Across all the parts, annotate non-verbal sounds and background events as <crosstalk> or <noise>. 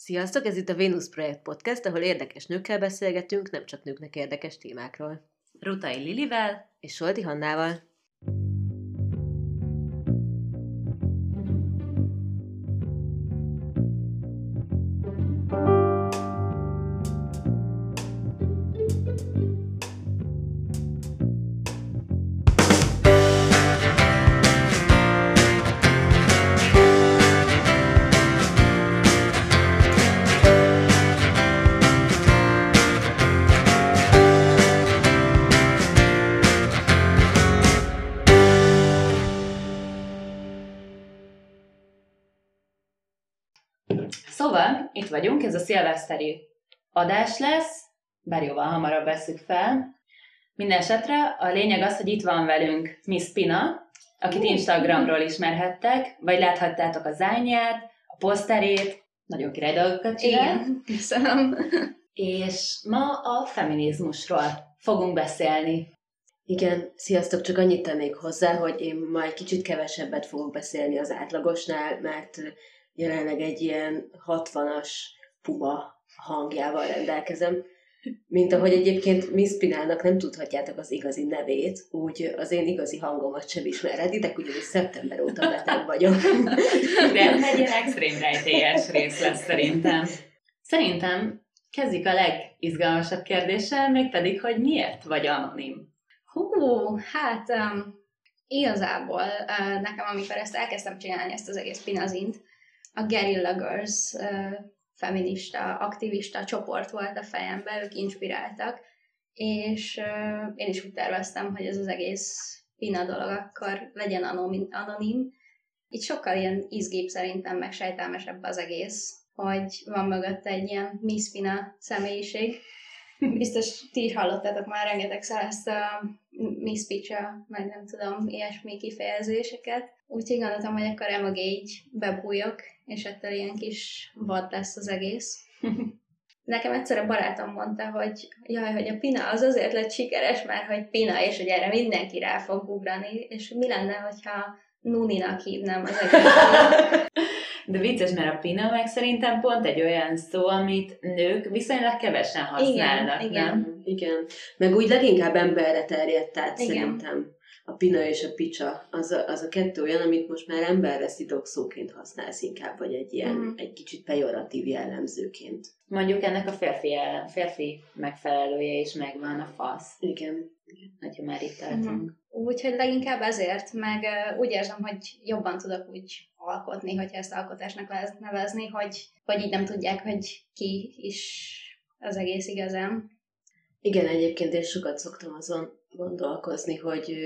Sziasztok, ez itt a Venus Projekt Podcast, ahol érdekes nőkkel beszélgetünk, nem csak nőknek érdekes témákról. Rutai Lilivel és Solti Hannával. Itt vagyunk, ez a szilveszteri adás lesz, bár jóval hamarabb veszük fel. Minden esetre a lényeg az, hogy itt van velünk Miss Pina, akit Instagramról ismerhettek, vagy láthattátok a zányját, a poszterét, nagyon király dolgokat csinál. Igen, köszönöm. És ma a feminizmusról fogunk beszélni. Igen, sziasztok, csak annyit tennék hozzá, hogy én ma egy kicsit kevesebbet fogok beszélni az átlagosnál, mert jelenleg egy ilyen 60-as puma hangjával rendelkezem, mint ahogy egyébként Miss Pinálnak nem tudhatjátok az igazi nevét, úgy az én igazi hangomat sem ismerhetitek, ugyanis szeptember óta beteg vagyok. <laughs> De egy ilyen extrém rejtélyes rész lesz szerintem. Szerintem kezdjük a legizgalmasabb kérdéssel, mégpedig, hogy miért vagy anonim? Hú, hát um, igazából uh, nekem, amikor ezt elkezdtem csinálni, ezt az egész pinazint, a Guerrilla Girls feminista, aktivista csoport volt a fejemben, ők inspiráltak, és én is úgy terveztem, hogy ez az egész pina dolog akkor legyen anonim. Itt sokkal ilyen izgébb szerintem, meg sejtelmesebb az egész, hogy van mögött egy ilyen Miss Pina személyiség. <laughs> Biztos ti is hallottátok már rengetegszer ezt a Miss Picha, meg nem tudom, ilyesmi kifejezéseket. Úgyhogy gondoltam, hogy akkor emögé így bebújok, és ettől ilyen kis vad lesz az egész. <laughs> Nekem egyszer a barátom mondta, hogy jaj, hogy a Pina az azért lett sikeres, mert hogy Pina, és hogy erre mindenki rá fog ugrani, és mi lenne, hogyha Nuninak hívnám az. <laughs> De vicces, mert a Pina meg szerintem pont egy olyan szó, amit nők viszonylag kevesen használnak, igen, nem? igen. Igen, meg úgy leginkább emberre terjedt át Igen. szerintem. A pina és a picsa, az a, az a kettő olyan, amit most már emberre szidok szóként használsz inkább, vagy egy ilyen, Mhm. egy kicsit pejoratív jellemzőként. Mondjuk ennek a férfi, ellen, férfi megfelelője is megvan, a fasz, Igen. hogyha már itt tartunk. Mhm. Úgyhogy leginkább ezért, meg uh, úgy érzem, hogy jobban tudok úgy alkotni, hogyha ezt alkotásnak lehet nevezni, hogy, hogy így nem tudják, hogy ki is az egész igazán. Igen, egyébként én sokat szoktam azon gondolkozni, hogy,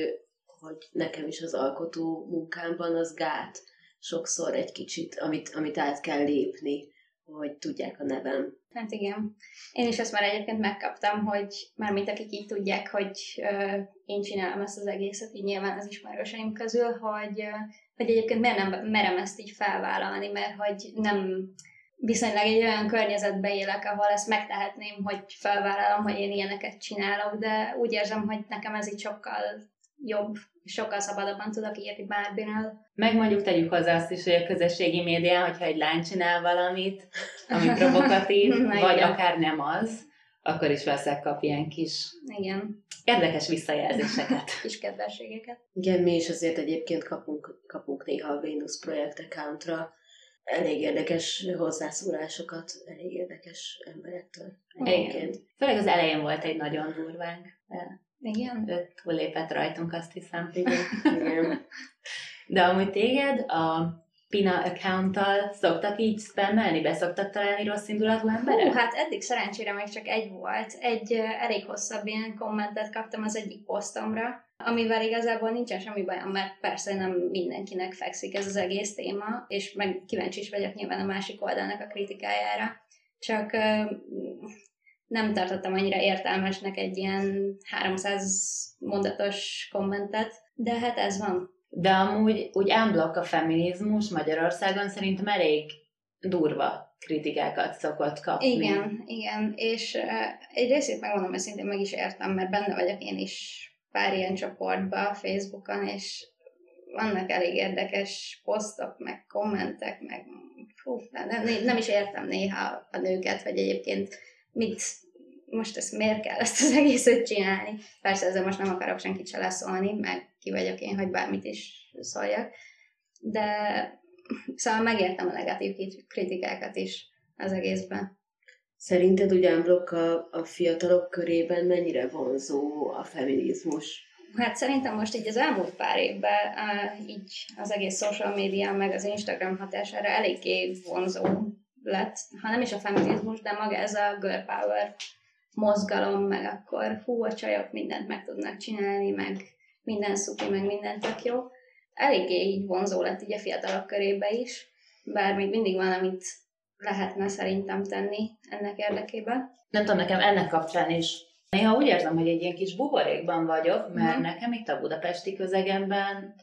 hogy nekem is az alkotó munkámban az gát sokszor egy kicsit, amit, amit át kell lépni, hogy tudják a nevem. Hát igen. Én is ezt már egyébként megkaptam, hogy mármint akik így tudják, hogy ö, én csinálom ezt az egészet, így nyilván az ismerőseim közül, hogy, ö, hogy egyébként miért nem merem ezt így felvállalni, mert hogy nem viszonylag egy olyan környezetbe élek, ahol ezt megtehetném, hogy felvállalom, hogy én ilyeneket csinálok, de úgy érzem, hogy nekem ez így sokkal jobb, sokkal szabadabban tudok írni bármiről. Meg mondjuk tegyük hozzá azt is, hogy a közösségi médián, hogyha egy lány csinál valamit, ami <laughs> provokatív, vagy igen. akár nem az, akkor is veszek kap ilyen kis Igen, érdekes visszajelzéseket. <laughs> kis kedvességeket. Igen, mi is azért egyébként kapunk, kapunk néha a Venus projekt accountra elég érdekes hozzászólásokat, elég érdekes emberektől. Egyébként. Főleg az elején volt egy nagyon durvánk. Igen. Ő túllépett rajtunk, azt hiszem. Igen. Igen. <laughs> De amúgy téged a Pina accounttal szoktak így spammelni? Be szoktak találni rossz indulatú emberek? Hú, hát eddig szerencsére még csak egy volt. Egy elég hosszabb ilyen kommentet kaptam az egyik posztomra, amivel igazából nincsen semmi bajom, mert persze nem mindenkinek fekszik ez az egész téma, és meg kíváncsi is vagyok nyilván a másik oldalnak a kritikájára. Csak nem tartottam annyira értelmesnek egy ilyen 300 mondatos kommentet, de hát ez van. De amúgy úgy unblock a feminizmus Magyarországon szerintem elég durva kritikákat szokott kapni. Igen, igen, és uh, egy részét megmondom őszintén, meg is értem, mert benne vagyok én is pár ilyen csoportba Facebookon, és vannak elég érdekes posztok, meg kommentek, meg fú, nem, nem, is értem néha a nőket, hogy egyébként mit, most ezt miért kell ezt az egészet csinálni. Persze ezzel most nem akarok senkit se leszólni, meg ki vagyok én, hogy bármit is szóljak. De szóval megértem a negatív kritikákat is az egészben. Szerinted ugyanblokk a, a fiatalok körében mennyire vonzó a feminizmus? Hát szerintem most így az elmúlt pár évben így az egész social media meg az Instagram hatására eléggé vonzó lett, ha nem is a feminizmus, de maga ez a girl power mozgalom, meg akkor hú, a csajok mindent meg tudnak csinálni, meg minden szupi, meg minden tök jó. Eléggé így vonzó lett így a fiatalok körébe is, bár még mindig van, amit lehetne szerintem tenni ennek érdekében. Nem tudom, nekem ennek kapcsán is Néha úgy érzem, hogy egy ilyen kis buborékban vagyok, mert mm. nekem itt a budapesti közegemben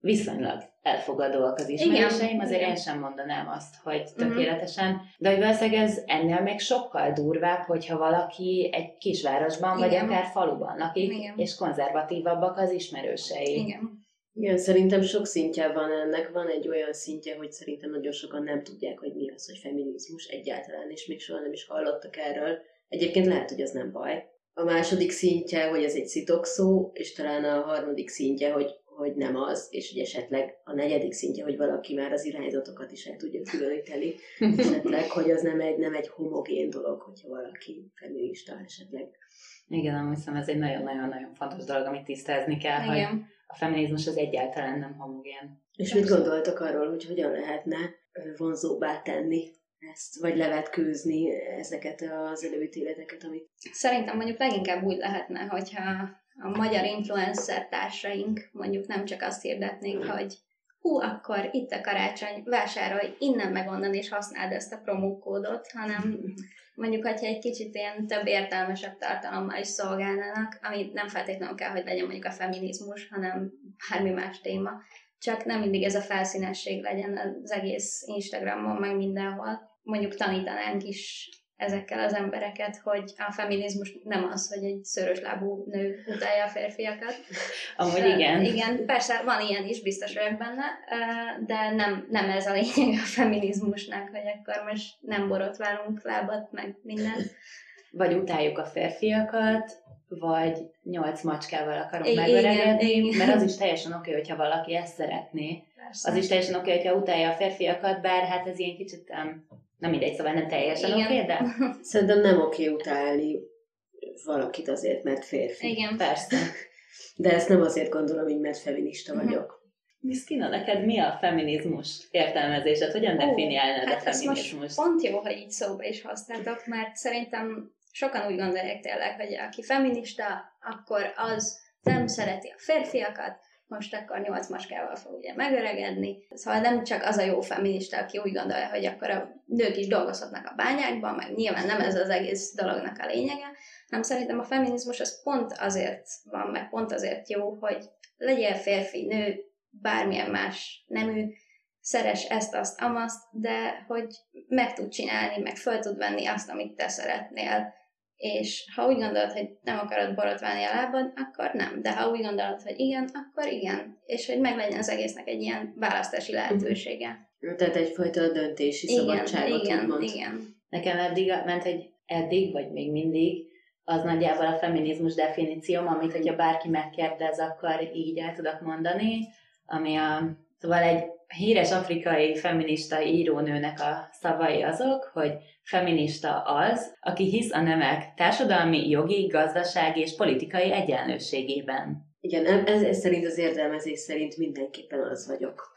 viszonylag elfogadóak az ismerőseim, azért Igen. én sem mondanám azt, hogy mhm. tökéletesen, mm. de hogy valószínűleg ez ennél még sokkal durvább, hogyha valaki egy kisvárosban, Igen. vagy akár faluban lakik, Igen. és konzervatívabbak az ismerősei. Igen. Igen, szerintem sok szintje van ennek. Van egy olyan szintje, hogy szerintem nagyon sokan nem tudják, hogy mi az, hogy feminizmus egyáltalán, és még soha nem is hallottak erről. Egyébként lehet, hogy az nem baj. A második szintje, hogy ez egy szitokszó, és talán a harmadik szintje, hogy, hogy nem az, és hogy esetleg a negyedik szintje, hogy valaki már az irányzatokat is el tudja különíteni, <laughs> esetleg, hogy az nem egy, nem egy homogén dolog, hogyha valaki feminista esetleg. Igen, nem hiszem, ez egy nagyon-nagyon-nagyon fontos dolog, amit tisztázni kell, Igen. hogy a feminizmus az egyáltalán nem homogén. És mit gondoltak arról, hogy hogyan lehetne vonzóbbá tenni ezt, vagy levetkőzni ezeket az előítéleteket, amit... Szerintem mondjuk leginkább úgy lehetne, hogyha a magyar influencer társaink mondjuk nem csak azt hirdetnék, hogy hú, akkor itt a karácsony, vásárolj innen meg onnan, és használd ezt a promókódot, hanem mondjuk, hogyha egy kicsit ilyen több értelmesebb tartalommal is szolgálnának, ami nem feltétlenül kell, hogy legyen mondjuk a feminizmus, hanem bármi más téma. Csak nem mindig ez a felszínesség legyen az egész Instagramon, meg mindenhol mondjuk tanítanánk is ezekkel az embereket, hogy a feminizmus nem az, hogy egy szörös lábú nő utálja a férfiakat. <laughs> Amúgy igen. Igen, persze van ilyen is, biztos vagyok benne, de nem, nem ez a lényeg a feminizmusnak, hogy akkor most nem borotválunk lábat, meg minden. Vagy utáljuk a férfiakat, vagy nyolc macskával akarunk megöregedni, mert az is teljesen oké, okay, hogyha valaki ezt szeretné. Persze. Az is teljesen oké, okay, hogyha utálja a férfiakat, bár hát ez ilyen kicsit um, nem mindegy, szóval nem teljesen oké, okay, de... <laughs> Szerintem nem oké utálni valakit azért, mert férfi. Igen. Persze. De ezt nem azért gondolom, hogy mert feminista mhm. vagyok. Miss Kina, neked mi a feminizmus értelmezésed? Hogyan definiálnád hát a feminizmust? pont jó, hogy így szóba is használtak, mert szerintem sokan úgy gondolják tényleg, hogy aki feminista, akkor az nem szereti a férfiakat, most akkor nyolc maskával fog ugye megöregedni. Szóval nem csak az a jó feminista, aki úgy gondolja, hogy akkor a nők is dolgozhatnak a bányákban, meg nyilván nem ez az egész dolognak a lényege, hanem szerintem a feminizmus az pont azért van, meg pont azért jó, hogy legyen férfi, nő, bármilyen más nemű, szeres ezt, azt, amazt, de hogy meg tud csinálni, meg föl tud venni azt, amit te szeretnél, és ha úgy gondolod, hogy nem akarod borotválni a lábad, akkor nem. De ha úgy gondolod, hogy igen, akkor igen. És hogy meglegyen az egésznek egy ilyen választási mhm. lehetősége. Tehát egyfajta döntési igen, szabadságot igen, úgymond. igen. Nekem eddig ment, hogy eddig, vagy még mindig, az nagyjából a feminizmus definícióm, amit hogyha bárki megkérdez, akkor így el tudok mondani, ami a, szóval egy híres afrikai feminista írónőnek a szavai azok, hogy feminista az, aki hisz a nemek társadalmi, jogi, gazdasági és politikai egyenlőségében. Igen, ez, ez szerint az érdelmezés szerint mindenképpen az vagyok.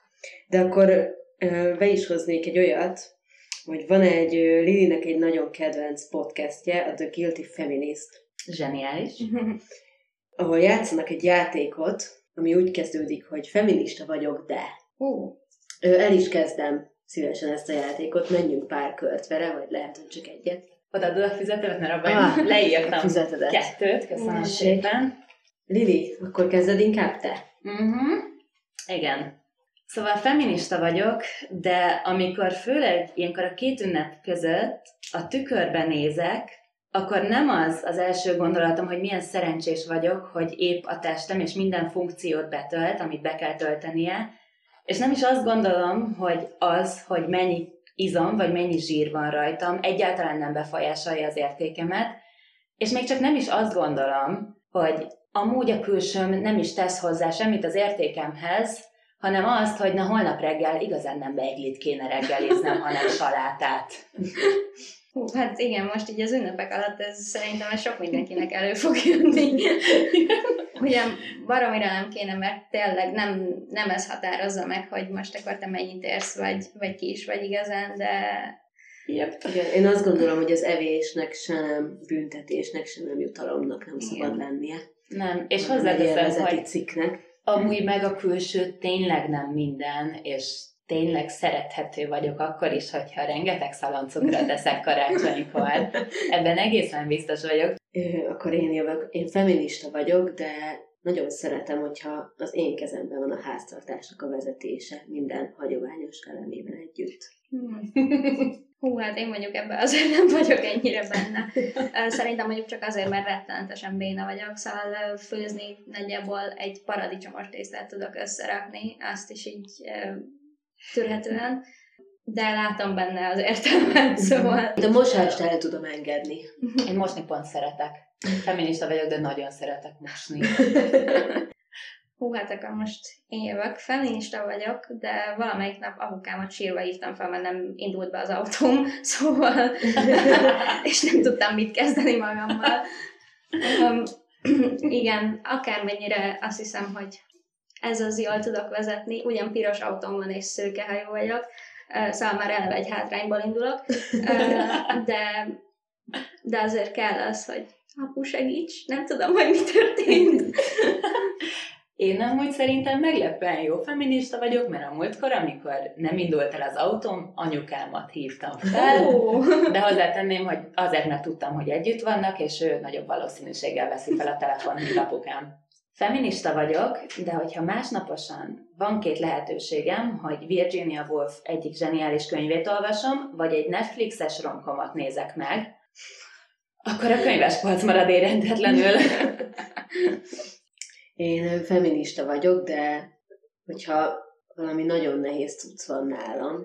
De akkor be is hoznék egy olyat, hogy van egy Lilinek egy nagyon kedvenc podcastje, a The Guilty Feminist. Zseniális. <laughs> ahol játszanak egy játékot, ami úgy kezdődik, hogy feminista vagyok, de. Uh. El is kezdem szívesen ezt a játékot, menjünk pár kört vele, vagy lehet, hogy csak egyet. Odaadod a füzetemet, mert abban ah, leírtam füzetedet. kettőt, köszönöm szépen. Lili, akkor kezded inkább te. Uh-huh. Igen. Szóval feminista vagyok, de amikor főleg ilyenkor a két ünnep között a tükörbe nézek, akkor nem az az első gondolatom, hogy milyen szerencsés vagyok, hogy épp a testem és minden funkciót betölt, amit be kell töltenie, és nem is azt gondolom, hogy az, hogy mennyi izom, vagy mennyi zsír van rajtam, egyáltalán nem befolyásolja az értékemet, és még csak nem is azt gondolom, hogy amúgy a külsőm nem is tesz hozzá semmit az értékemhez, hanem azt, hogy na holnap reggel igazán nem beiglit kéne reggeliznem, hanem salátát. <laughs> Hú, hát igen, most így az ünnepek alatt ez szerintem ez sok mindenkinek elő fog jönni. <laughs> Ugye baromira nem kéne, mert tényleg nem, nem ez határozza meg, hogy most akkor te mennyit érsz, vagy, vagy ki is vagy igazán, de Yep. Igen, én azt gondolom, hogy az evésnek se nem büntetésnek, se nem jutalomnak nem Igen. szabad lennie. Nem, és hozzáteszem, hogy cikknek. amúgy meg a külső tényleg nem minden, és tényleg szerethető vagyok akkor is, hogyha rengeteg szaloncukrot eszek karácsonykor. Ebben egészen biztos vagyok. Ö, akkor én jövök. Én feminista vagyok, de nagyon szeretem, hogyha az én kezemben van a háztartásnak a vezetése minden hagyományos elemével együtt. <laughs> Hú, hát én mondjuk ebben azért nem vagyok ennyire benne. Szerintem mondjuk csak azért, mert rettenetesen béna vagyok, szóval főzni nagyjából egy paradicsomos tésztát tudok összerakni, azt is így ö, tűrhetően, de látom benne az értelmet, szóval... De mosást el tudom engedni. Én mosni pont szeretek. Feminista vagyok, de nagyon szeretek mosni. Hú, hát akkor most én jövök. Feminista vagyok, de valamelyik nap apukámat sírva hívtam fel, mert nem indult be az autóm, <laughs> szóval, és nem tudtam mit kezdeni magammal. Um, <clears throat> igen, akármennyire azt hiszem, hogy ez az jól tudok vezetni, ugyan piros autóm van és szőkehajú vagyok, ö, szóval már eleve egy hátrányból indulok, <laughs> de, de azért kell az, hogy apu segíts, nem tudom, hogy mi történt. <laughs> Én amúgy szerintem meglepően jó feminista vagyok, mert a múltkor, amikor nem indult el az autóm, anyukámat hívtam fel, Ó. de hozzátenném, hogy azért, mert tudtam, hogy együtt vannak, és ő nagyobb valószínűséggel veszi fel a telefon, mint apukám. Feminista vagyok, de hogyha másnaposan van két lehetőségem, hogy Virginia Woolf egyik zseniális könyvét olvasom, vagy egy Netflixes romkomat nézek meg, akkor a könyvespolc marad érintetlenül. <laughs> Én feminista vagyok, de hogyha valami nagyon nehéz cucc van nálam,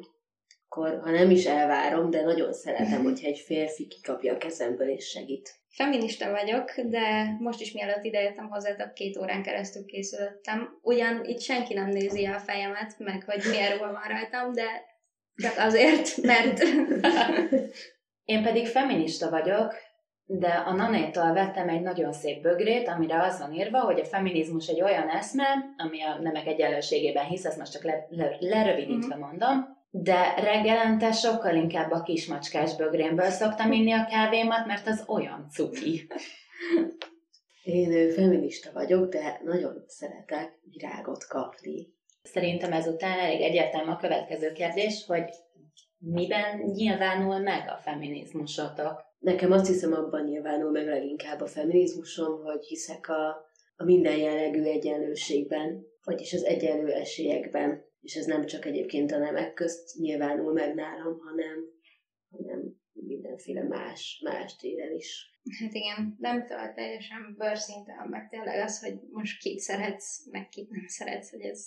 akkor ha nem is elvárom, de nagyon szeretem, hogyha egy férfi kikapja a kezemből és segít. Feminista vagyok, de most is mielőtt idejöttem hozzátok, két órán keresztül készülöttem. Ugyan itt senki nem nézi a fejemet, meg hogy milyen ruha van rajtam, de csak azért, mert Én pedig feminista vagyok, de a Nanétól vettem egy nagyon szép bögrét, amire az van írva, hogy a feminizmus egy olyan eszme, ami a nemek egyenlőségében hisz, ezt most csak le, le, lerövidítve mondom, de reggelente sokkal inkább a kismacskás bögrénből szoktam inni a kávémat, mert az olyan cuki. Én feminista vagyok, de nagyon szeretek virágot kapni. Szerintem ezután elég egyértelmű a következő kérdés, hogy miben nyilvánul meg a feminizmusotok? Nekem azt hiszem abban nyilvánul meg leginkább a feminizmusom, hogy hiszek a, a minden jellegű egyenlőségben, vagyis az egyenlő esélyekben. És ez nem csak egyébként a nemek közt nyilvánul meg nálam, hanem, hanem mindenféle más, más téren is. hát igen, nem tudom, teljesen bőrszinten, meg tényleg az, hogy most kit szeretsz, meg kit nem szeretsz, hogy ez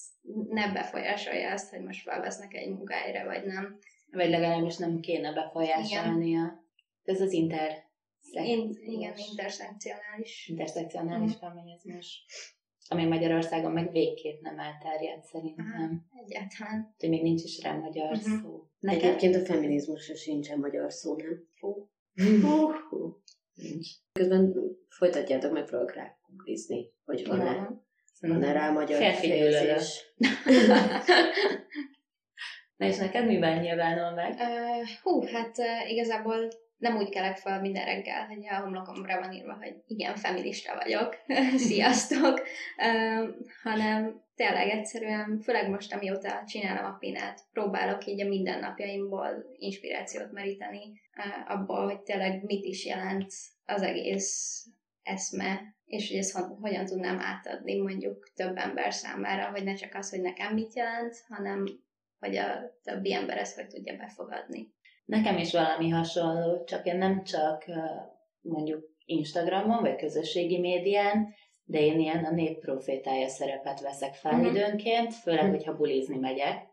ne befolyásolja azt, hogy most felvesznek egy munkahelyre, vagy nem. Vagy legalábbis nem kéne befolyásolnia. Ez az inter... Én, igen, interszekcionális. interszekcionális Mhm. feminizmus, ami Magyarországon meg végképp nem elterjedt szerintem. Egyáltalán. Úgyhogy még nincs is rá magyar Mhm. szó. Neked? Egyébként a feminizmusra sincsen magyar szó, nem? Fú. Hú, hú. nincs. Közben folytatjátok, meg fogok rá googlizni, hogy van-e, Jó. van-e rá magyar Férfi gyűlölet. fejezés. <laughs> Na és neked miben nyilvánul meg? Ö, hú, hát uh, igazából nem úgy kelek fel minden reggel, hogy a homlokomra van írva, hogy igen, feminista vagyok, <laughs> sziasztok, uh, hanem tényleg egyszerűen, főleg most, amióta csinálom a pinát, próbálok így a mindennapjaimból inspirációt meríteni uh, abból, hogy tényleg mit is jelent az egész eszme, és hogy ezt hogyan tudnám átadni mondjuk több ember számára, hogy ne csak az, hogy nekem mit jelent, hanem hogy a többi ember ezt hogy tudja befogadni. Nekem is valami hasonló, csak én nem csak mondjuk Instagramon, vagy közösségi médián, de én ilyen a népprofétája szerepet veszek fel Mhm. időnként, főleg, Mhm. hogyha bulizni megyek.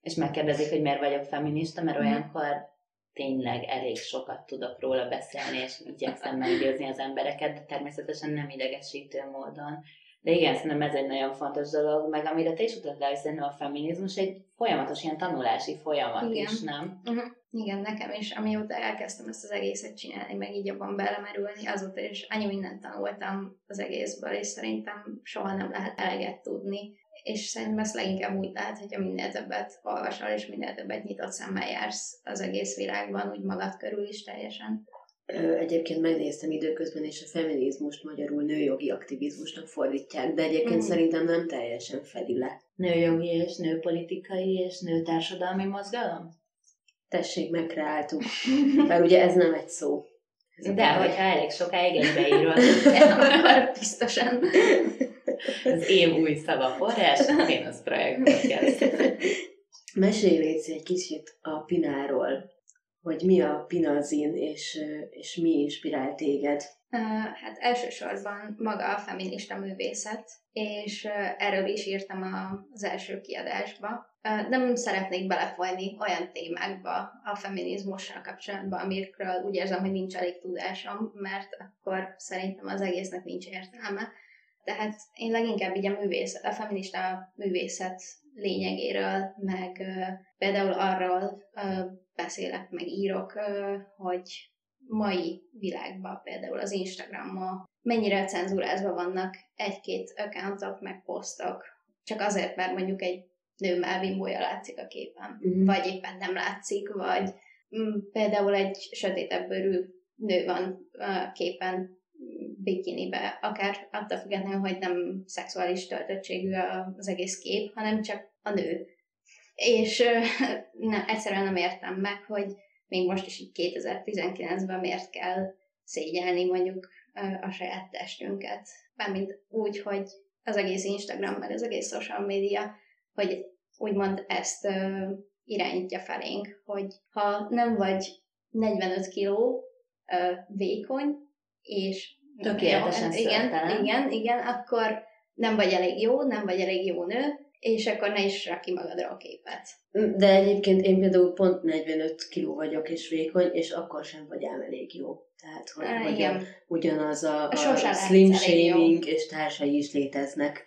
és megkérdezik, hogy miért vagyok feminista, mert Mhm. olyankor tényleg elég sokat tudok róla beszélni, és igyekszem meggyőzni az embereket, de természetesen nem idegesítő módon. De igen, szerintem ez egy nagyon fontos dolog, meg amire te is utaltál, hogy szerintem a feminizmus egy folyamatos ilyen tanulási folyamat Igen. is, nem? Uh-huh. Igen, nekem is, amióta elkezdtem ezt az egészet csinálni, meg így jobban belemerülni, azóta is annyi mindent tanultam az egészből, és szerintem soha nem lehet eleget tudni. És szerintem ezt leginkább úgy lehet, hogyha minél többet olvasol, és minél többet nyitott szemmel jársz az egész világban, úgy magad körül is teljesen. Egyébként megnéztem időközben, és a feminizmust magyarul nőjogi aktivizmusnak fordítják, de egyébként Mhm. szerintem nem teljesen fedi le. Nőjogi és nőpolitikai és nőtársadalmi mozgalom? Tessék, megkreáltuk. <laughs> Mert ugye ez nem egy szó. Ez a De baj. hogyha elég sokáig egybeírod, Akkor <laughs> <laughs> biztosan. az év új szava forrás, Vénusz Projekt Podcast. Mesélj Léci egy kicsit a Pináról, hogy mi a Pinazin, és, és mi inspirál téged. Hát elsősorban maga a feminista művészet, és erről is írtam az első kiadásba. Nem szeretnék belefolyni olyan témákba a feminizmussal kapcsolatban, amikről úgy érzem, hogy nincs elég tudásom, mert akkor szerintem az egésznek nincs értelme. Tehát én leginkább így a, művészet, a feminista művészet lényegéről, meg például arról beszélek, meg írok, hogy mai világban, például az Instagramon mennyire cenzúrázva vannak egy-két accountok, meg posztok, csak azért, mert mondjuk egy nő melbimbója látszik a képen, Mhm. vagy éppen nem látszik, vagy mm, például egy sötétebb bőrű nő van a képen mm, bikinibe, akár attól függetlenül, hogy nem szexuális töltöttségű az egész kép, hanem csak a nő. És ö, <laughs> ne, egyszerűen nem értem meg, hogy még most is így 2019-ben miért kell szégyelni mondjuk a saját testünket. Mármint úgy, hogy az egész Instagram, meg az egész social media, hogy úgymond ezt ö, irányítja felénk, hogy ha nem vagy 45 kiló ö, vékony, és Tökéletesen Jó, igen, szörtelen. igen, igen, akkor nem vagy elég jó, nem vagy elég jó nő, és akkor ne is rak ki magadra a képet. De egyébként én például pont 45 kiló vagyok és vékony, és akkor sem vagy ám elég jó. Tehát, hogy, Á, a, igen. ugyanaz a, a lehetsz slim shaming és társai is léteznek.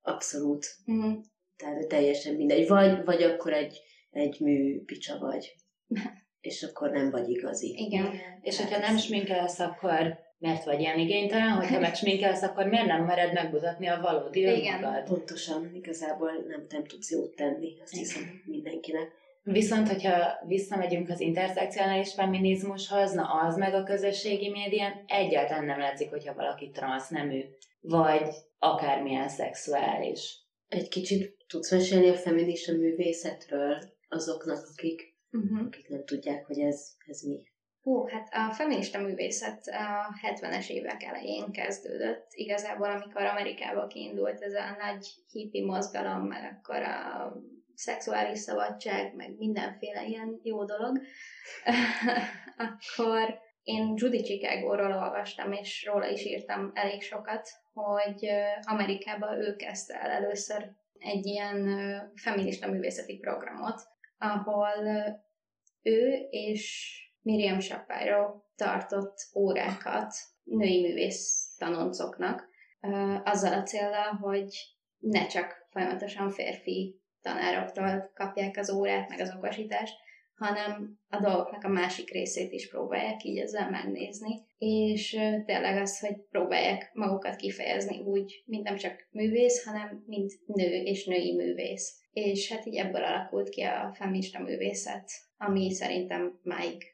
Abszolút. Mhm. Tehát teljesen mindegy. Vagy, vagy akkor egy, egy mű picsa vagy. <laughs> És akkor nem vagy igazi. Igen. És hogyha nem sminkelsz, akkor miért vagy ilyen igénytelen? Hogyha meg sminkelsz, akkor miért nem mered megmutatni a valódi Igen. önmagad? Pontosan, igazából nem, nem tudsz jót tenni, azt Igen. hiszem mindenkinek. Viszont, hogyha visszamegyünk az interszekcionális feminizmushoz, na az meg a közösségi médián egyáltalán nem látszik, hogyha valaki transznemű, vagy akármilyen szexuális. Egy kicsit tudsz mesélni a feminista művészetről azoknak, akik, Uh-huh. akik nem tudják, hogy ez, ez mi. Hú, hát a feminista művészet a 70-es évek elején kezdődött. Igazából, amikor Amerikába kiindult ez a nagy hippi mozgalom, meg akkor a szexuális szabadság, meg mindenféle ilyen jó dolog, <laughs> akkor én Judy Chicago-ról olvastam, és róla is írtam elég sokat, hogy Amerikában ő kezdte el először egy ilyen feminista művészeti programot, ahol ő és Miriam Shapiro tartott órákat női művész tanoncoknak, azzal a célral, hogy ne csak folyamatosan férfi tanároktól kapják az órát, meg az okosítást, hanem a dolgoknak a másik részét is próbálják így ezzel megnézni, és tényleg az, hogy próbálják magukat kifejezni úgy, mint nem csak művész, hanem mint nő és női művész. És hát így ebből alakult ki a feminista művészet, ami szerintem máig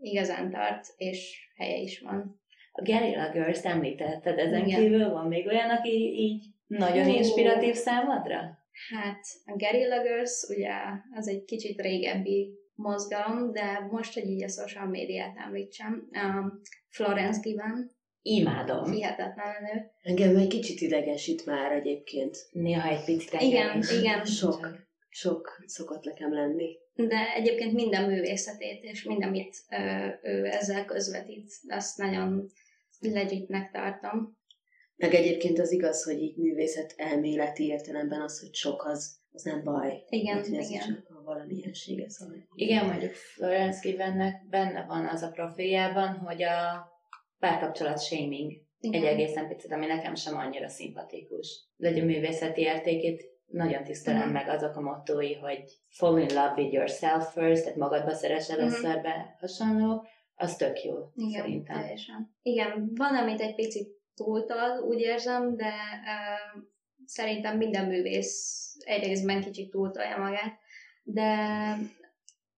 igazán tart, és helye is van. A Guerrilla Girls említetted, ezen Igen. kívül van még olyan, aki így nagyon Hú. inspiratív számodra? Hát a Guerrilla Girls ugye az egy kicsit régebbi mozgalom, de most, hogy így a social médiát említsem, um, Florence Given, Imádom. hihetetlen nő. Engem egy kicsit idegesít már egyébként. Néha egy picit Igen, engem is. igen. Sok, sok szokott nekem lenni. De egyébként minden művészetét, és minden, amit ö, ő ezzel közvetít, azt nagyon legitnek tartom. Meg egyébként az igaz, hogy így művészet elméleti értelemben az, hogy sok az, az nem baj. Igen, Hát, ez igen. Is a valamilyensége szóval. Igen, mondjuk Florence Givennek benne van az a profiljában, hogy a párkapcsolat shaming Igen. egy egészen picit, ami nekem sem annyira szimpatikus. De hogy a művészeti értékét nagyon tisztelem Mhm. meg azok a mottói, hogy fall in love with yourself first, tehát magadba szeres először be, hasonló, az tök jó, Igen, szerintem. teljesen. Igen, van, amit egy picit túltol, úgy érzem, de uh, szerintem minden művész egy részben kicsit túltolja magát, de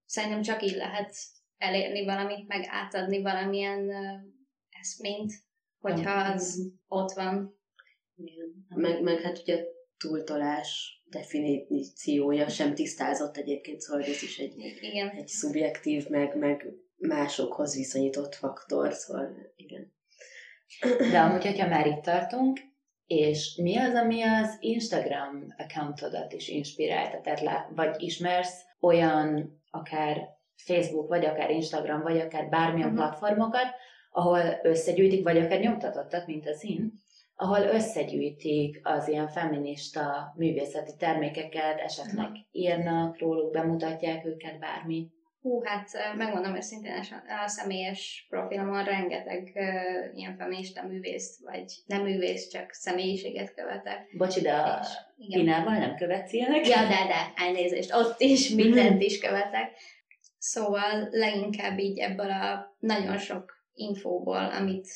szerintem csak így lehet elérni valamit, meg átadni valamilyen uh, eszményt, hogyha az ott van. Igen. Meg, meg hát ugye túltolás definíciója sem tisztázott egyébként, szóval ez is egy, Igen. egy szubjektív, meg, meg másokhoz viszonyított faktor, szóval igen. De amúgy, hogyha már itt tartunk, és mi az, ami az Instagram accountodat is inspirálta? Tehát lá- vagy ismersz olyan akár Facebook, vagy akár Instagram, vagy akár bármilyen Mhm. platformokat, ahol összegyűjtik, vagy akár nyomtatottak, mint az én, ahol összegyűjtik az ilyen feminista művészeti termékeket, esetleg írnak róluk, bemutatják őket, bármi. Hú, hát megmondom őszintén, a személyes profilomon rengeteg uh, ilyen feminista művészt, vagy nem művész, csak személyiséget követek. Bocsi, de a. Pinával nem követsz ilyenek? Ja, de, de, elnézést, ott is mindent is követek. Szóval leginkább így ebből a nagyon sok infóból, amit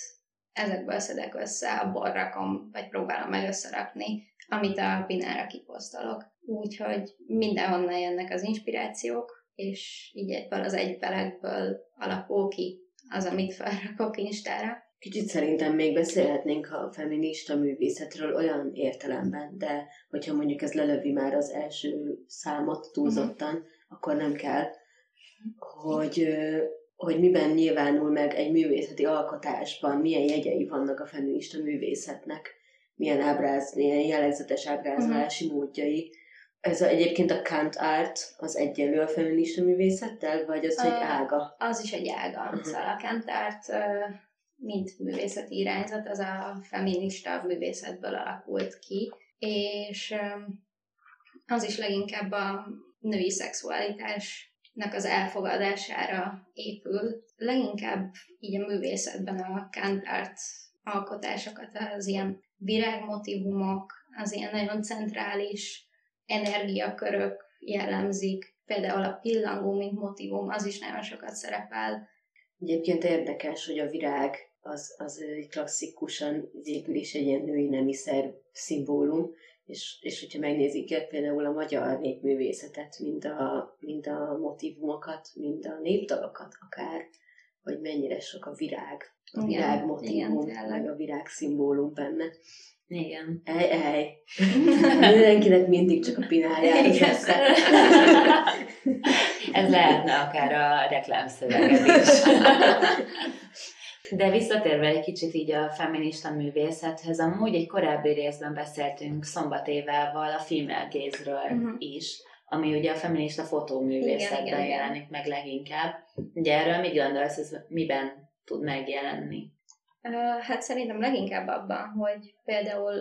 ezekből szedek össze, abból rakom, vagy próbálom meg összerakni, amit a Pinára kiposztolok. Úgyhogy mindenhonnan jönnek az inspirációk, és így egyből az egyfelekből alakul ki az, amit felrakok Instára. Kicsit szerintem még beszélhetnénk a feminista művészetről olyan értelemben, de hogyha mondjuk ez lelövi már az első számot túlzottan, akkor nem kell, hogy, hogy miben nyilvánul meg egy művészeti alkotásban, milyen jegyei vannak a feminista művészetnek, milyen ábráz, milyen jellegzetes ábrázolási módjai. Ez a, egyébként a Kant art az egyenlő a feminista művészettel, vagy az, hogy Ö, ága? az is egy ága. Mhm. Szóval a Kentárt, mint művészeti irányzat, az a feminista művészetből alakult ki, és az is leginkább a női szexualitásnak az elfogadására épül. Leginkább így a művészetben a Kentárt alkotásokat, az ilyen virágmotívumok, az ilyen nagyon centrális energiakörök jellemzik, például a pillangó, mint motivum, az is nagyon sokat szerepel. Egyébként érdekes, hogy a virág az, az klasszikusan végül is egy ilyen női nemiszer szimbólum, és, és hogyha megnézik például a magyar népművészetet, mind a, mind a motivumokat, mind a népdalokat akár, hogy mennyire sok a virág, a virág motivum, meg a virág szimbólum benne. Igen. Ej, ej! <laughs> Mindenkinek mindig csak a pinájára Igen. <laughs> Ez lehetne akár a reklámszöveged is. <laughs> De visszatérve egy kicsit így a feminista művészethez, amúgy egy korábbi részben beszéltünk Szombat Évával a female gaze-ről Mhm. is, ami ugye a feminista fotóművészetben Igen, igen, igen. jelenik meg leginkább. Ugye erről mit gondolsz, ez miben tud megjelenni? Hát szerintem leginkább abban, hogy például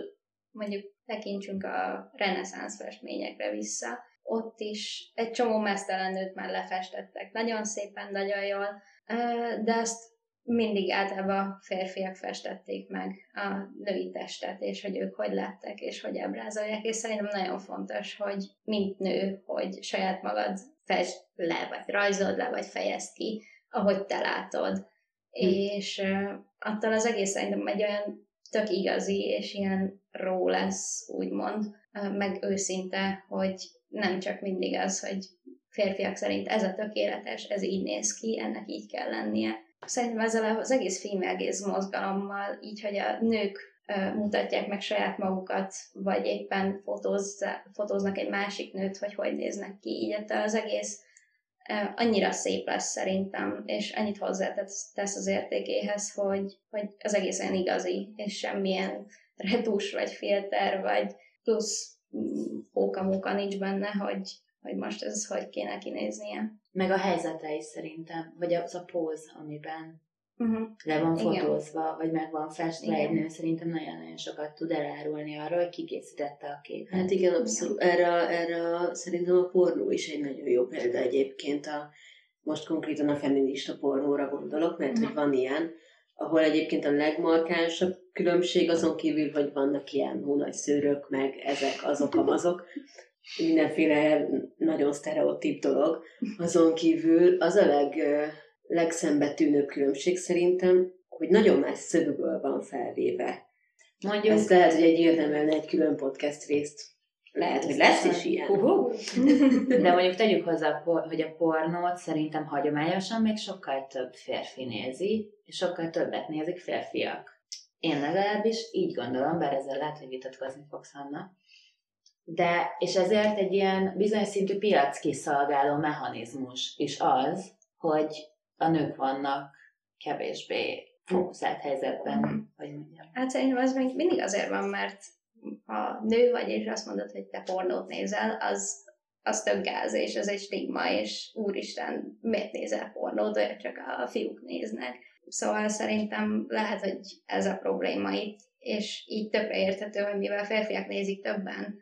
mondjuk tekintsünk a reneszánsz festményekre vissza, ott is egy csomó mesztelen nőt már lefestettek. Nagyon szépen, nagyon jól, de azt mindig általában férfiak festették meg a női testet, és hogy ők hogy lettek, és hogy ábrázolják, és szerintem nagyon fontos, hogy mint nő, hogy saját magad fest le, vagy rajzold le, vagy fejezd ki, ahogy te látod. És uh, attól az egész szerintem egy olyan tök igazi, és ilyen ró lesz, úgymond, uh, meg őszinte, hogy nem csak mindig az, hogy férfiak szerint ez a tökéletes, ez így néz ki, ennek így kell lennie. Szerintem ezzel az egész female mozgalommal, így, hogy a nők mutatják meg saját magukat, vagy éppen fotózza, fotóznak egy másik nőt, hogy hogy néznek ki, így ettől az egész annyira szép lesz szerintem, és annyit hozzátesz tesz az értékéhez, hogy, hogy az egész olyan igazi, és semmilyen retus, vagy filter, vagy plusz mm, póka-móka nincs benne, hogy, hogy most ez hogy kéne kinéznie. Meg a helyzete is szerintem, vagy az a póz, amiben Uh-huh. le van Igen. fotózva, vagy meg van festve Igen. egy nő, szerintem nagyon-nagyon sokat tud elárulni arról, hogy ki készítette a képet. Hát igen, abszolút. Erre, erre szerintem a pornó is egy nagyon jó példa egyébként. A, most konkrétan a feminista pornóra gondolok, mert hogy van ilyen, ahol egyébként a legmarkánsabb különbség azon kívül, hogy vannak ilyen hónagy szőrök, meg ezek, azok, amazok, mindenféle nagyon sztereotíp dolog. Azon kívül az a leg, legszembetűnőbb különbség szerintem, hogy nagyon más szögből van felvéve. Mondjuk, Ez lehet, hogy egy érdemelne egy külön podcast részt. Lehet, hogy lesz is ilyen. De mondjuk tegyük hozzá, hogy a pornót szerintem hagyományosan még sokkal több férfi nézi, és sokkal többet nézik férfiak. Én legalábbis így gondolom, bár ezzel lehet, hogy vitatkozni fogsz, Hanna. De, és ezért egy ilyen bizonyos szintű piac kiszolgáló mechanizmus is az, hogy a nők vannak kevésbé fókuszált helyzetben, hogy mondjam. Hát szerintem ez még mindig azért van, mert ha nő vagy, és azt mondod, hogy te pornót nézel, az, az tök gáz, és ez egy stigma, és úristen, miért nézel pornót, olyat csak a fiúk néznek. Szóval szerintem lehet, hogy ez a probléma itt, és így többre érthető, hogy mivel férfiak nézik többen,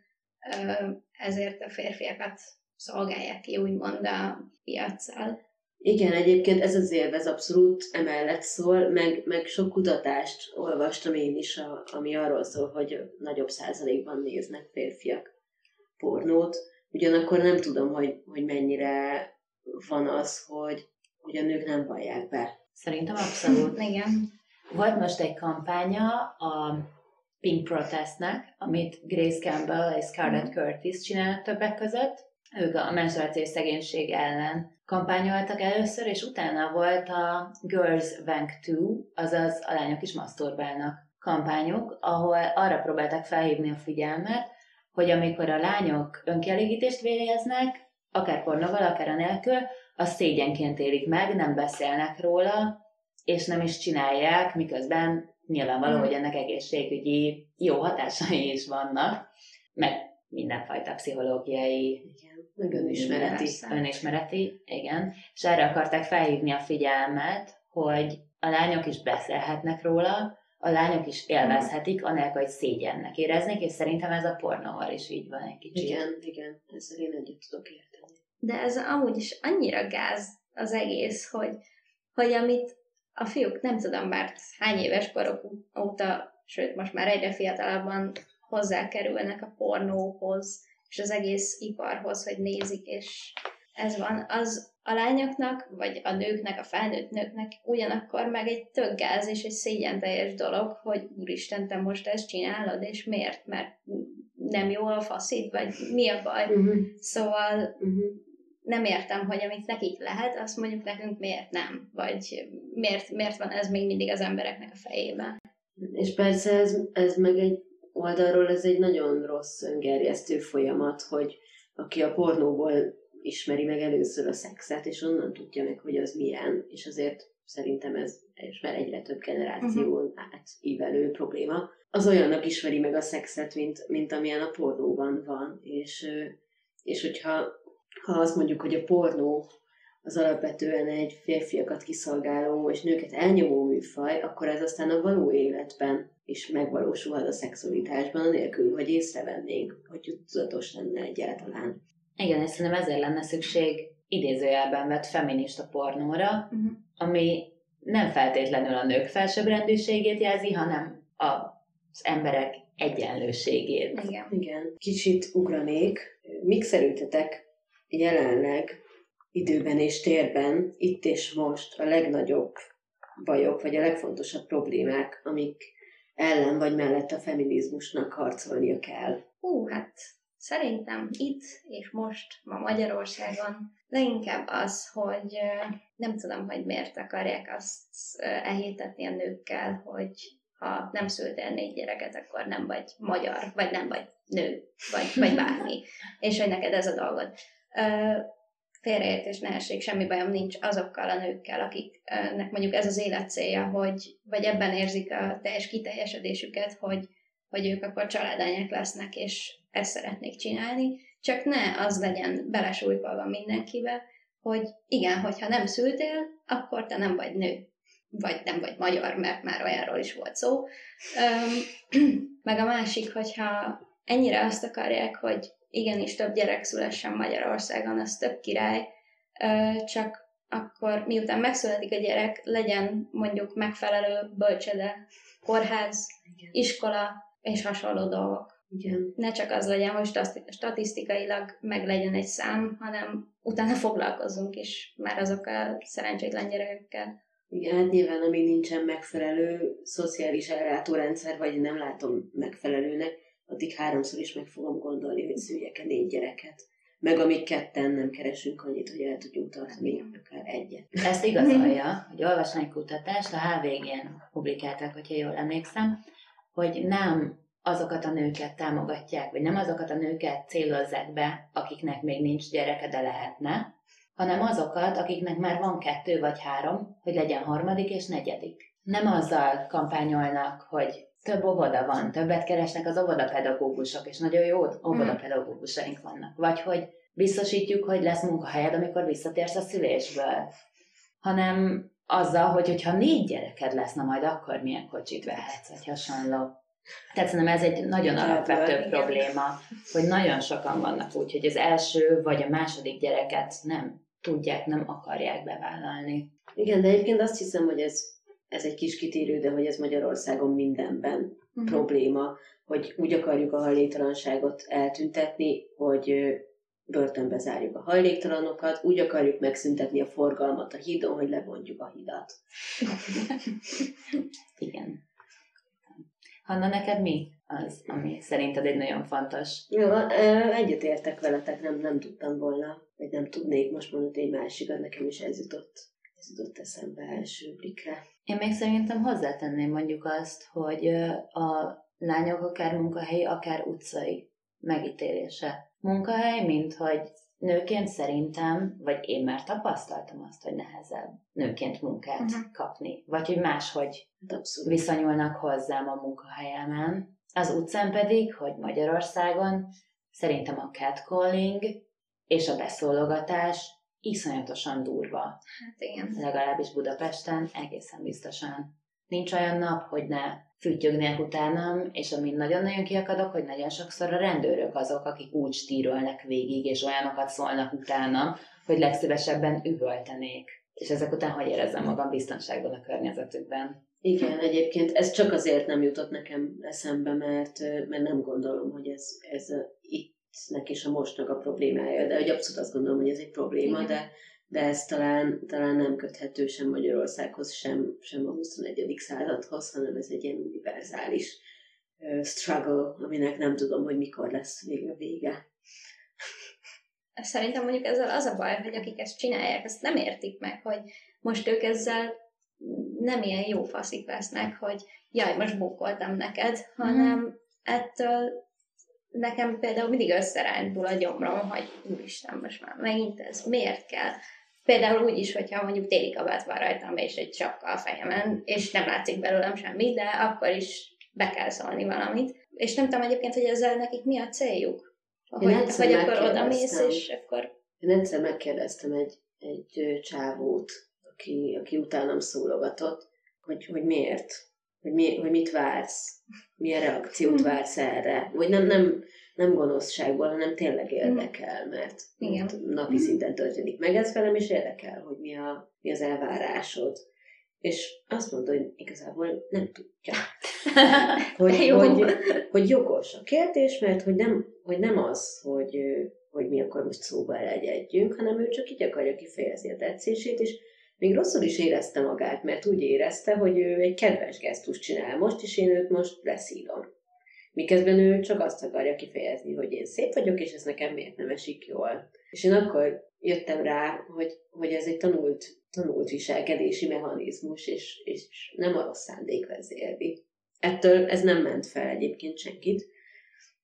ezért a férfiakat szolgálják ki, úgymond a piaccal. Igen, egyébként ez az élvez abszolút emellett szól, meg, meg sok kutatást olvastam én is, a, ami arról szól, hogy nagyobb százalékban néznek férfiak pornót. Ugyanakkor nem tudom, hogy, hogy mennyire van az, hogy, hogy a nők nem vallják be. Szerintem abszolút. Igen. Volt most egy kampánya a Pink Protestnek, amit Grace Campbell és Scarlett Curtis csinálnak többek között. Ők a menstruációs szegénység ellen kampányoltak először, és utána volt a Girls Wank 2, azaz a lányok is maszturbálnak kampányuk, ahol arra próbáltak felhívni a figyelmet, hogy amikor a lányok önkielégítést végeznek, akár pornóval, akár a nélkül, azt szégyenként élik meg, nem beszélnek róla, és nem is csinálják, miközben nyilvánvaló, Mhm. hogy ennek egészségügyi jó hatásai is vannak, meg mindenfajta pszichológiai Igen, önismereti. Önismereti, igen, és erre akarták felhívni a figyelmet, hogy a lányok is beszélhetnek róla, a lányok is élvezhetik, anélkül, hogy szégyennek éreznék, és szerintem ez a pornóval is így van egy kicsit. Igen, igen, ezzel én együtt tudok érteni. De ez amúgy is annyira gáz az egész, hogy, hogy amit a fiúk nem tudom már hány éves korok óta, sőt most már egyre fiatalabban hozzákerülnek a pornóhoz, és az egész iparhoz, hogy nézik, és ez van, az a lányoknak, vagy a nőknek, a felnőtt nőknek ugyanakkor meg egy tök gáz és egy szégyen teljes dolog, hogy úristen, te most ezt csinálod, és miért? Mert nem jó a faszid, vagy mi a baj? Uh-huh. Szóval Uh-huh. Nem értem, hogy amit nekik lehet, azt mondjuk nekünk miért nem, vagy miért, miért van ez még mindig az embereknek a fejében. És persze ez, ez meg egy oldalról ez egy nagyon rossz öngerjesztő folyamat, hogy aki a pornóból ismeri meg először a szexet, és onnan tudja meg, hogy az milyen, és azért szerintem ez és már egyre több generáción uh-huh. átívelő probléma. Az olyannak ismeri meg a szexet, mint, mint amilyen a pornóban van, és, és hogyha ha azt mondjuk, hogy a pornó az alapvetően egy férfiakat kiszolgáló és nőket elnyomó műfaj, akkor ez aztán a való életben is megvalósulhat a szexualitásban, anélkül, hogy észrevennénk, hogy tudatos lenne egyáltalán. Igen, és szerintem ezért lenne szükség idézőjelben vett feminista pornóra, Uh-huh. ami nem feltétlenül a nők felsőbbrendűségét jelzi, hanem az emberek egyenlőségét. Igen. Igen. Kicsit ugranék. Mik szerintetek jelenleg időben és térben, itt és most a legnagyobb bajok, vagy a legfontosabb problémák, amik ellen vagy mellett a feminizmusnak harcolnia kell? Hú, hát szerintem itt és most, ma Magyarországon leginkább az, hogy nem tudom, hogy miért akarják azt ö, elhitetni a nőkkel, hogy ha nem szültél négy gyereket, akkor nem vagy magyar, vagy nem vagy nő, vagy, vagy bármi, <laughs> és hogy neked ez a dolgod. Félreértés ne essék, semmi bajom nincs azokkal a nőkkel, akiknek mondjuk ez az élet célja, hogy, vagy ebben érzik a teljes kiteljesedésüket, hogy, hogy ők akkor családanyák lesznek, és ezt szeretnék csinálni, csak ne az legyen belesújkolva mindenkibe, hogy igen, hogyha nem szültél, akkor te nem vagy nő. vagy nem vagy magyar, mert már olyanról is volt szó. <clears throat> Meg a másik, hogyha ennyire azt akarják, hogy igenis több gyerek szülessen Magyarországon, az több király, csak akkor miután megszületik a gyerek, legyen mondjuk megfelelő bölcsede, kórház, Igen. iskola és hasonló dolgok. Igen. Ne csak az legyen, hogy statisztikailag meg legyen egy szám, hanem utána foglalkozzunk is már azokkal a szerencsétlen gyerekekkel. Igen, hát nyilván, amíg nincsen megfelelő szociális ellátórendszer, vagy nem látom megfelelőnek, addig háromszor is meg fogom gondolni, hogy szüljek-e négy gyereket. Meg amíg ketten nem keresünk annyit, hogy el tudjunk tartani akár egyet. Ezt igazolja, hogy olvasni kutatást, a HVG-n publikálták, hogyha jól emlékszem, hogy nem azokat a nőket támogatják, vagy nem azokat a nőket célozzák be, akiknek még nincs gyereke, de lehetne, hanem azokat, akiknek már van kettő vagy három, hogy legyen harmadik és negyedik. Nem azzal kampányolnak, hogy több óvoda van, többet keresnek az óvodapedagógusok, és nagyon jó óvodapedagógusaink vannak. Vagy hogy biztosítjuk, hogy lesz munkahelyed, amikor visszatérsz a szülésből. Hanem azzal, hogy hogyha négy gyereked lesz, na majd akkor milyen kocsit vehetsz, vagy hasonló. Tehát szerintem ez egy nagyon alapvető probléma, hogy nagyon sokan vannak úgy, hogy az első vagy a második gyereket nem tudják, nem akarják bevállalni. Igen, de egyébként azt hiszem, hogy ez, ez egy kis kitérő, de hogy ez Magyarországon mindenben uh-huh. probléma, hogy úgy akarjuk a hajléktalanságot eltüntetni, hogy börtönbe zárjuk a hajléktalanokat, úgy akarjuk megszüntetni a forgalmat a hídon, hogy lebontjuk a hidat. <laughs> Igen. Hanna, neked mi az, ami szerinted egy nagyon fontos? Jó, egyetértek veletek, nem, nem tudtam volna, vagy nem tudnék most mondani egy másikat, nekem is ez jutott, ez jutott eszembe első blikre. Én még szerintem hozzátenném mondjuk azt, hogy a lányok akár munkahelyi, akár utcai megítélése. Munkahely, mint hogy nőként szerintem, vagy én már tapasztaltam azt, hogy nehezebb nőként munkát uh-huh. kapni. Vagy hogy máshogy Abszolút. viszonyulnak hozzám a munkahelyemen. Az utcán pedig, hogy Magyarországon szerintem a catcalling és a beszólogatás iszonyatosan durva. Hát igen. Legalábbis Budapesten egészen biztosan. Nincs olyan nap, hogy ne füttyögnék utánam, és amin nagyon-nagyon kiakadok, hogy nagyon sokszor a rendőrök azok, akik úgy stírolnak végig, és olyanokat szólnak utána, hogy legszívesebben üvöltenék. És ezek után hogy érezzem magam biztonságban a környezetükben. Igen, egyébként ez csak azért nem jutott nekem eszembe, mert, mert nem gondolom, hogy ez, ez itt neki is a mostnak a problémája, de hogy abszolút azt gondolom, hogy ez egy probléma, Igen. de de ez talán, talán nem köthető sem Magyarországhoz, sem, sem a 21. századhoz, hanem ez egy ilyen univerzális uh, struggle, aminek nem tudom, hogy mikor lesz még a vége. Szerintem mondjuk ezzel az a baj, hogy akik ezt csinálják, ezt nem értik meg, hogy most ők ezzel nem ilyen jó faszik vesznek, hogy jaj, most bókoltam neked, hanem mm. ettől nekem például mindig összerándul a gyomrom, hogy úristen, most már megint ez miért kell? Például úgy is, hogyha mondjuk téli kabát van rajtam, és egy sapka a fejemen, és nem látszik belőlem semmi, de akkor is be kell szólni valamit. És nem tudom egyébként, hogy ezzel nekik mi a céljuk. Hogy, hogy akkor oda mész, és akkor... Én egyszer megkérdeztem egy, egy csávót, aki, aki utánam szólogatott, hogy, hogy miért, hogy, mi, hogy mit vársz, milyen reakciót vársz erre, vagy nem, nem, nem gonoszságból, hanem tényleg érdekel, mert, Igen. napi szinten történik meg ez velem, és érdekel, hogy mi, a, mi az elvárásod. És azt mondta, hogy igazából nem tudja. <laughs> hogy, Jó. hogy, hogy jogos a kérdés, mert hogy nem, hogy nem az, hogy, hogy mi akkor most szóba elegyedjünk, hanem ő csak így akarja kifejezni a tetszését, és még rosszul is érezte magát, mert úgy érezte, hogy ő egy kedves gesztus csinál most, és én őt most leszírom. Miközben ő csak azt akarja kifejezni, hogy én szép vagyok, és ez nekem miért nem esik jól. És én akkor jöttem rá, hogy, hogy ez egy tanult, tanult viselkedési mechanizmus, és, és nem a rossz szándék vezérli. Ettől ez nem ment fel egyébként senkit.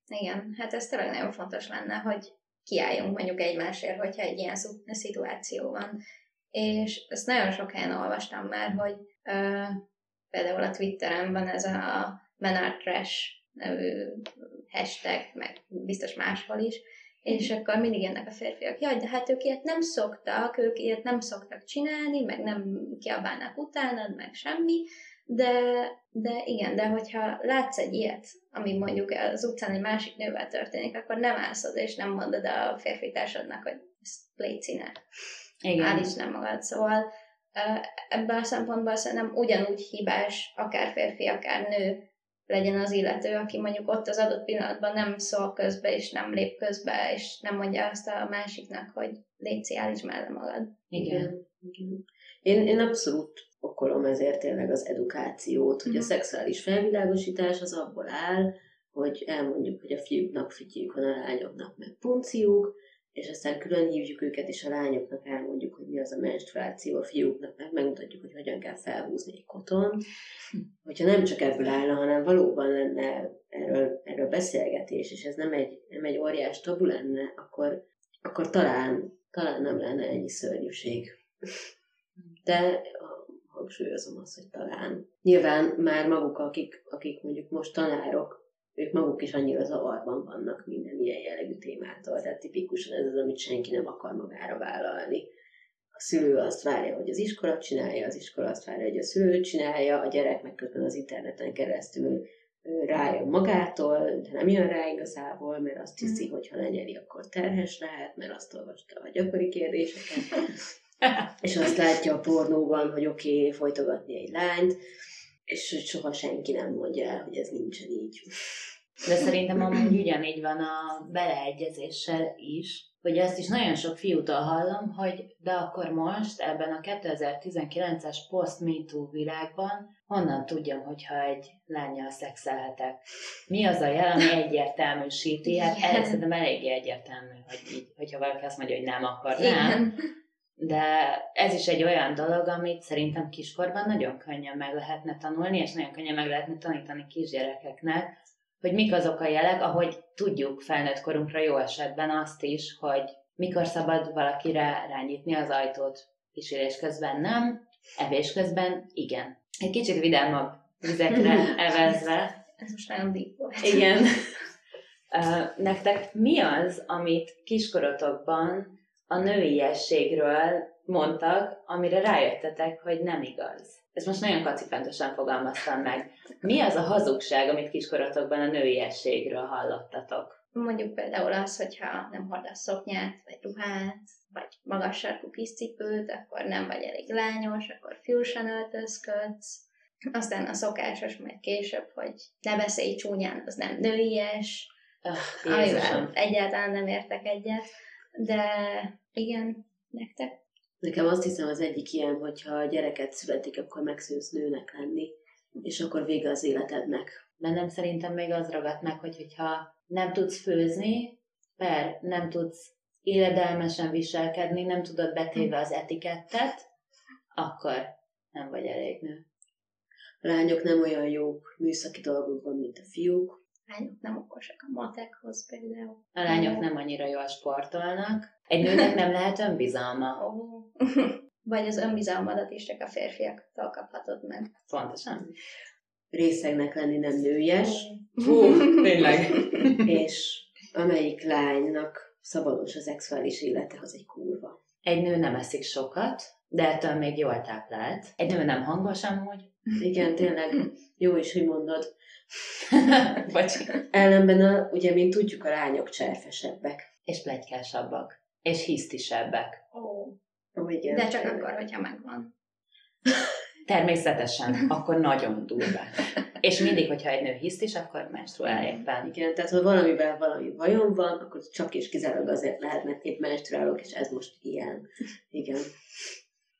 Igen, hát ez tényleg nagyon fontos lenne, hogy kiálljunk mondjuk egymásért, hogyha egy ilyen szituáció van. És ezt nagyon sok helyen olvastam már, hogy uh, például a Twitteren van ez a Menard Trash nevű hashtag, meg biztos máshol is, és akkor mindig jönnek a férfiak, jaj, de hát ők ilyet nem szoktak, ők ilyet nem szoktak csinálni, meg nem kiabálnak utánad, meg semmi, de, de igen, de hogyha látsz egy ilyet, ami mondjuk az utcán egy másik nővel történik, akkor nem állsz oda, és nem mondod a férfi társadnak, hogy ezt légy. Igen. Állíts nem magad. Szóval ebben a szempontból szerintem ugyanúgy hibás, akár férfi, akár nő legyen az illető, aki mondjuk ott az adott pillanatban nem szól közbe, és nem lép közbe, és nem mondja azt a másiknak, hogy légy állíts mellé magad. Igen. Igen. Én, én abszolút okolom ezért tényleg az edukációt, hogy a mhm. szexuális felvilágosítás az abból áll, hogy elmondjuk, hogy a fiúknak fütyjük van, a lányoknak meg punciuk, és aztán külön hívjuk őket, és a lányoknak elmondjuk, hogy mi az a menstruáció, a fiúknak meg megmutatjuk, hogy hogyan kell felhúzni egy koton. Hogyha nem csak ebből állna, hanem valóban lenne erről, erről beszélgetés, és ez nem egy, nem egy óriás tabu lenne, akkor, akkor talán, talán nem lenne ennyi szörnyűség. De hangsúlyozom azt, hogy talán. Nyilván már maguk, akik, akik mondjuk most tanárok, ők maguk is annyira zavarban vannak minden ilyen jellegű témától. Tehát tipikusan ez az, amit senki nem akar magára vállalni. A szülő azt várja, hogy az iskola csinálja, az iskola azt várja, hogy a szülő csinálja, a gyerek meg közben az interneten keresztül rájön magától, de nem jön rá igazából, mert azt hiszi, mm. hogy ha lenyeli, akkor terhes lehet, mert azt olvasta a gyakori kérdéseket. <laughs> és azt látja a pornóban, hogy oké, okay, folytogatni egy lányt, és hogy soha senki nem mondja el, hogy ez nincsen így. De szerintem amúgy ugyanígy van a beleegyezéssel is, hogy ezt is nagyon sok fiútól hallom, hogy de akkor most ebben a 2019-es post MeToo világban honnan tudjam, hogyha egy lányjal szexelhetek? Mi az a jel, ami egyértelműsíti? Hát ez szerintem eléggé egyértelmű, hogy így, hogyha valaki azt mondja, hogy nem, akkor nem. De ez is egy olyan dolog, amit szerintem kiskorban nagyon könnyen meg lehetne tanulni, és nagyon könnyen meg lehetne tanítani kisgyerekeknek, hogy mik azok a jelek, ahogy tudjuk felnőtt korunkra jó esetben azt is, hogy mikor szabad valakire rányítni az ajtót. Kísérés közben nem, evés közben igen. Egy kicsit vidámabb vizekre <laughs> evezve. Ez most nagyon deep volt. Igen. Nektek mi az, amit kiskorotokban a nőiességről mondtak, amire rájöttetek, hogy nem igaz. Ezt most nagyon kacipentosan fogalmaztam meg. Mi az a hazugság, amit kiskoratokban a nőiességről hallottatok? Mondjuk például az, hogyha nem hordasz szoknyát, vagy ruhát, vagy magas sarkú kis cipőt, akkor nem vagy elég lányos, akkor fiúsan öltözködsz. Aztán a szokásos majd később, hogy ne beszélj csúnyán, az nem nőies. Uh, egyáltalán nem értek egyet. De igen, nektek? Nekem azt hiszem az egyik ilyen, hogyha a gyereket születik, akkor megszűnsz nőnek lenni, és akkor vége az életednek. Bennem szerintem még az ragadt meg, hogy hogyha nem tudsz főzni, per nem tudsz éledelmesen viselkedni, nem tudod betéve az etikettet, akkor nem vagy elég nő. A lányok nem olyan jók műszaki dolgokban, mint a fiúk, lányok nem okosak a matekhoz például. A lányok nem annyira jól sportolnak. Egy nőnek nem lehet önbizalma. Oh. <laughs> Vagy az önbizalmadat is csak a férfiaktól kaphatod meg. Pontosan. Részegnek lenni nem nőjes. Hú, tényleg. <laughs> És amelyik lánynak szabados a szexuális élete, az egy kurva. Egy nő nem eszik sokat, de ettől még jól táplált. Egy nő nem hangos amúgy. Igen, tényleg. Jó is, hogy mondod. <laughs> Vagy... Ellenben, a, ugye, mint tudjuk, a lányok cserfesebbek. És plegykásabbak. És hisztisebbek. Ó. Oh. igen. De csak akkor, hogyha megvan. Természetesen, <laughs> akkor nagyon durva. És mindig, hogyha egy nő hisztis, akkor menstruál éppen. Igen, tehát ha valamivel valami bajom van, akkor csak és kizárólag azért lehet, mert épp menstruálok, és ez most ilyen. Igen.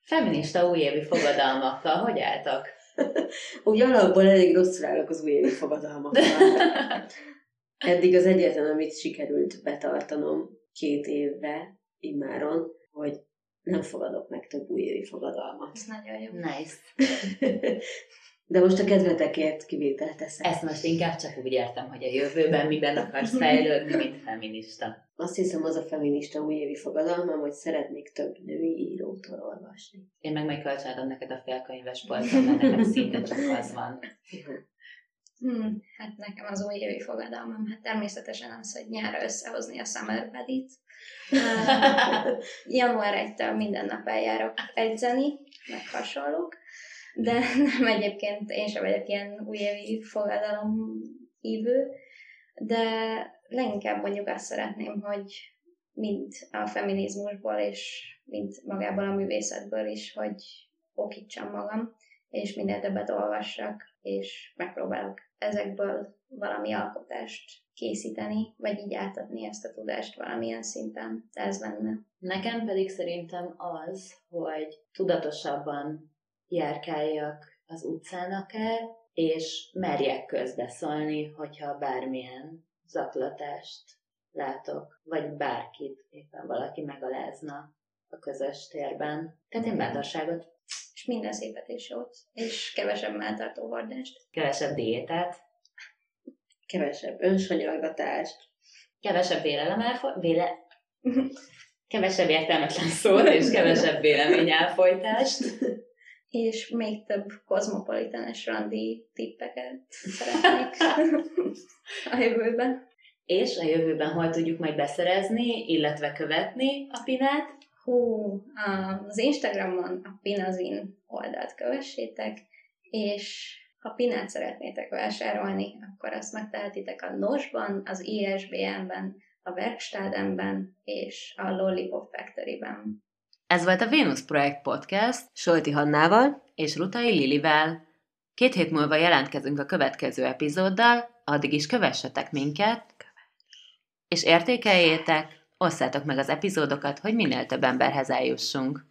Feminista újévi fogadalmakkal, hogy álltak? <laughs> Úgy alapból elég rosszul állok az újévi fogadalmakkal. Eddig az egyetlen, amit sikerült betartanom két évbe immáron, hogy nem fogadok meg több újévi fogadalmat. Ez nagyon jó. Nice. <laughs> De most a kedvetekért kivételt teszek. Ezt most inkább csak úgy értem, hogy a jövőben miben akarsz fejlődni, mint feminista. Azt hiszem, az a feminista újévi fogadalmam, hogy szeretnék több női írótól olvasni. Én meg majd kölcsönadom neked a félkönyves polcon, mert nekem szinte csak az van. Hmm, hát nekem az újévi fogadalmam, hát természetesen az, hogy nyára összehozni a summer buddy-t. Uh, <laughs> január 1 minden nap eljárok edzeni, meg hasonlók, de nem egyébként én sem vagyok ilyen újévi fogadalom hívő, de leginkább mondjuk azt szeretném, hogy mint a feminizmusból, és mint magából a művészetből is, hogy okítsam magam, és minél többet olvassak, és megpróbálok ezekből valami alkotást készíteni, vagy így átadni ezt a tudást valamilyen szinten. Ez lenne. Nekem pedig szerintem az, hogy tudatosabban járkáljak az utcán akár, és merjek közbeszólni, hogyha bármilyen zaklatást látok, vagy bárkit éppen valaki megalázna a közös térben. Tehát én bátorságot. És minden szépet és jót. És kevesebb melltartó hordást. Kevesebb diétát. Kevesebb önsanyargatást. Kevesebb vélelem elfo- véle... <laughs> kevesebb értelmetlen szót, és kevesebb vélemény elfolytást. <laughs> És még több kozmopolitanes randi tippeket szeretnék a jövőben. És a jövőben hol tudjuk majd beszerezni, illetve követni a Pinát? Hú, az Instagramon a Pinazin oldalt kövessétek, és ha Pinát szeretnétek vásárolni, akkor azt megtehetitek a Nosban, az ISBN-ben, a Werkstadenben és a Lollipop Factory-ben. Ez volt a Venus Projekt Podcast Solti Hannával és Rutai Lilivel. Két hét múlva jelentkezünk a következő epizóddal, addig is kövessetek minket, és értékeljétek, osszátok meg az epizódokat, hogy minél több emberhez eljussunk.